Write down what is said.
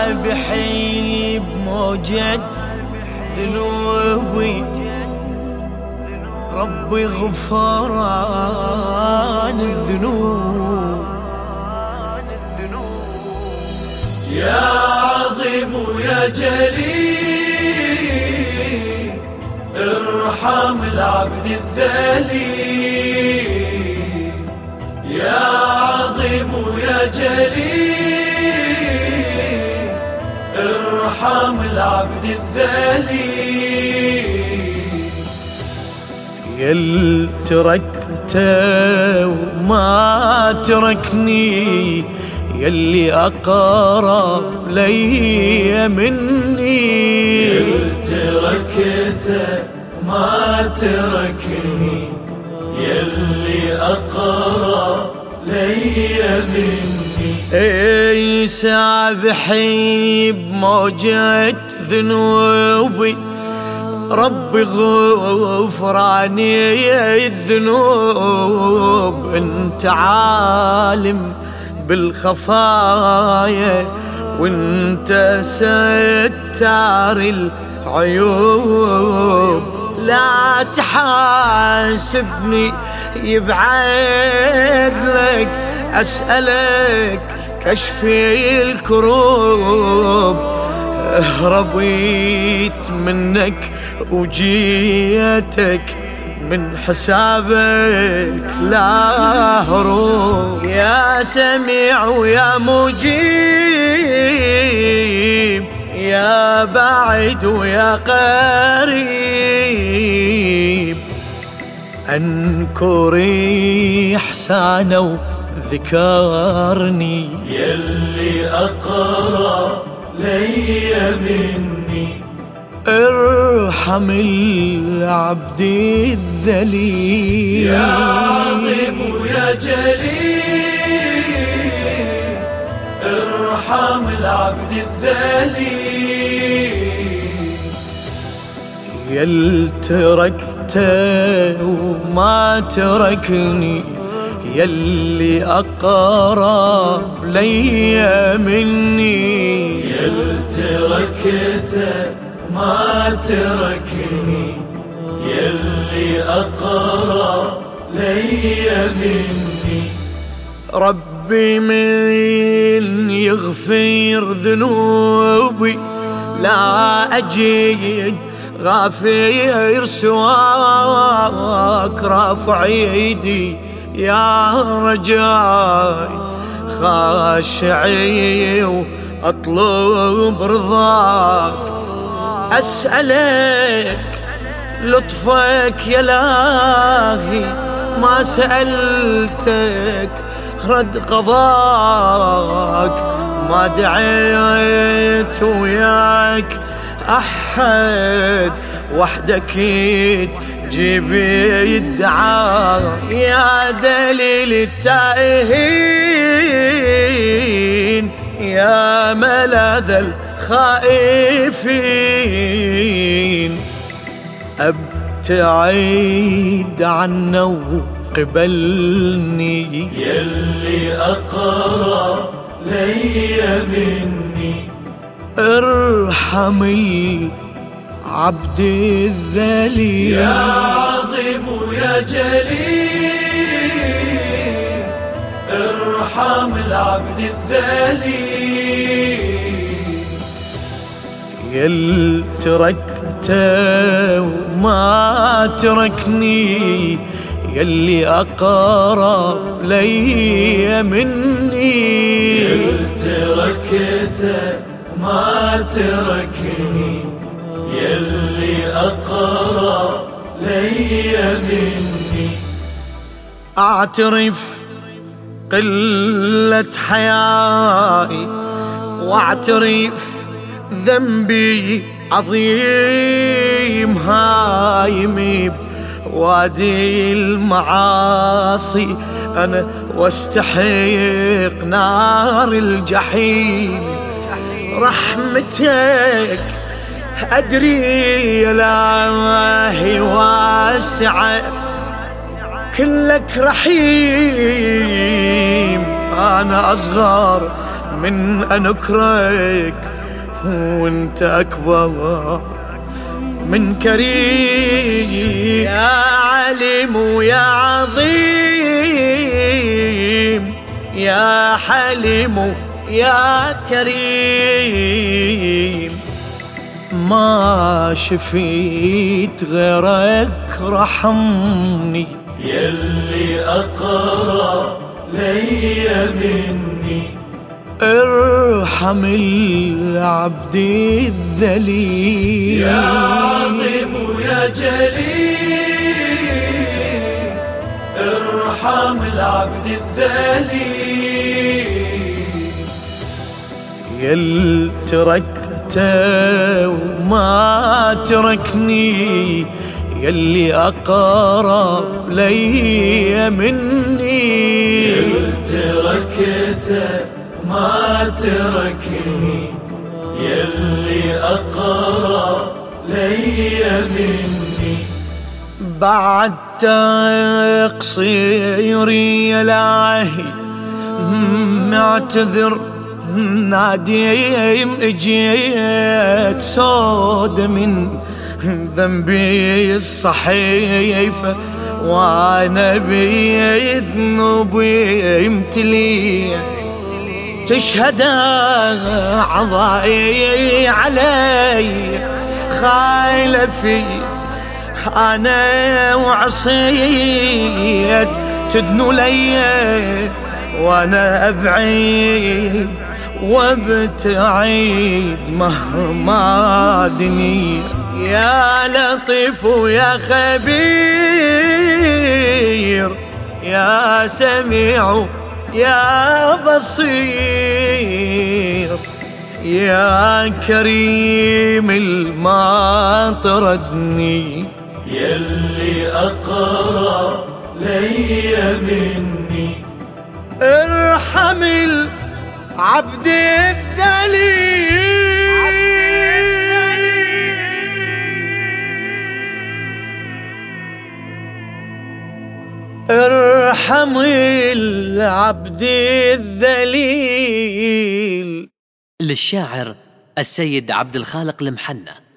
سابحي بموجة ذنوبي. ربي غفران الذنوب. يا عظيم يا جليل. ارحم العبد الذليل. يا عظيم يا جليل ارحم العبد الذليل. يل تركته وما تركني يلي أقرب لي مني. تركته ما تركني يلي أقرب لي مني. أي سابحي بموجة ذنوبي ربي غفراني الذنوب. أنت عالم بالخفايا وأنت ستار العيوب. لا تحاسبني يبعد لك أسألك كشفي الكروب. هربيت منك وجيتك من حسابك لا هروب. يا سميع ويا مجيب يا بعيد ويا قريب. أنكري إحسانه وذكرني يلي أقرب لي مني. ارحم العبد الذليل. يا عظيم يا جليل ارحم العبد الذليل. يل تركته وما تركني يلي أقرب لي مني. يل تركته ما تركني يلي أقرب لي مني. ربي من يغفر ذنوبي لا أجد غافير سواك رافع ايدي يا رجاي خاشعي وأطلب رضاك. أسألك لطفك يا لاهي ما سألتك رد قضاك ما دعيت وياك أحد وحدك تجيب يدعى. يا دليل التائهين يا ملاذ الخائفين. أبتعد عنا وقبلني. يلي أقرب لي مني. ارحم العبد الذليل. يا عظيم يا جليل ارحم العبد الذليل. يل تركته وما تركني يلي أقرب لي مني. تركته ما تركني يلي أقرب لي مني أعترف قلة حيائي وأعترف ذنبي عظيم هايمي وادي المعاصي. أنا واستحق نار الجحيم. رحمتك أدري يا لاهي واسعة كلك رحيم أنا أصغر من أنكرك وأنت أكبر من كريم. يا عليم ويا عظيم يا حليم يا كريم ما شفيت غيرك رحمني. يلي أقرب لي مني. ارحم العبد الذليل. يا عظيم ويا جليل ارحم العبد الذليل. يل تركته وما تركني يلي أقرب لي مني. يل تركته ما تركني يلي أقرب لي مني بعد تقصيري يا لاهي معتذر ناديم اجيت سود من ذنبي الصحيفة وأنا بذنوبي امتليت تشهد اعضائي علي. خالفيت أنا وعصيت. تدنو لي وأنا أبعيد. وابتعيد مهما دني. يا لطيف يا خبير يا سميع يا بصير. يا كريم الما طردني. يلي أقرب لي مني. ارحم العبد الذليل ارحم العبد الذليل. للشاعر السيد عبد الخالق المحنى